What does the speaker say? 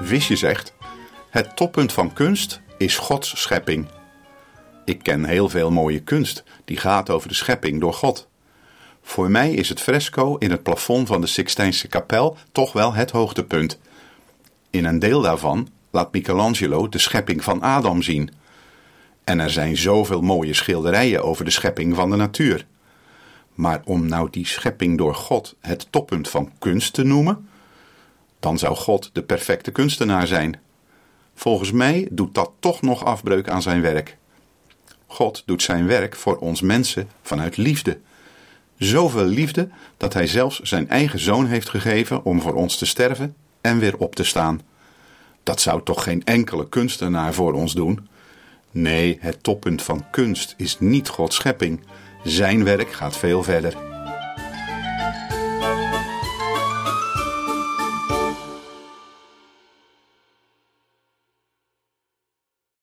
wist je zegt, het toppunt van kunst is Gods schepping. Ik ken heel veel mooie kunst die gaat over de schepping door God. Voor mij is het fresco in het plafond van de Sixtijnse kapel toch wel het hoogtepunt. In een deel daarvan laat Michelangelo de schepping van Adam zien. En er zijn zoveel mooie schilderijen over de schepping van de natuur. Maar om nou die schepping door God het toppunt van kunst te noemen, dan zou God de perfecte kunstenaar zijn. Volgens mij doet dat toch nog afbreuk aan zijn werk. God doet zijn werk voor ons mensen vanuit liefde. Zoveel liefde dat hij zelfs zijn eigen zoon heeft gegeven om voor ons te sterven en weer op te staan. Dat zou toch geen enkele kunstenaar voor ons doen? Nee, het toppunt van kunst is niet Gods schepping. Zijn werk gaat veel verder.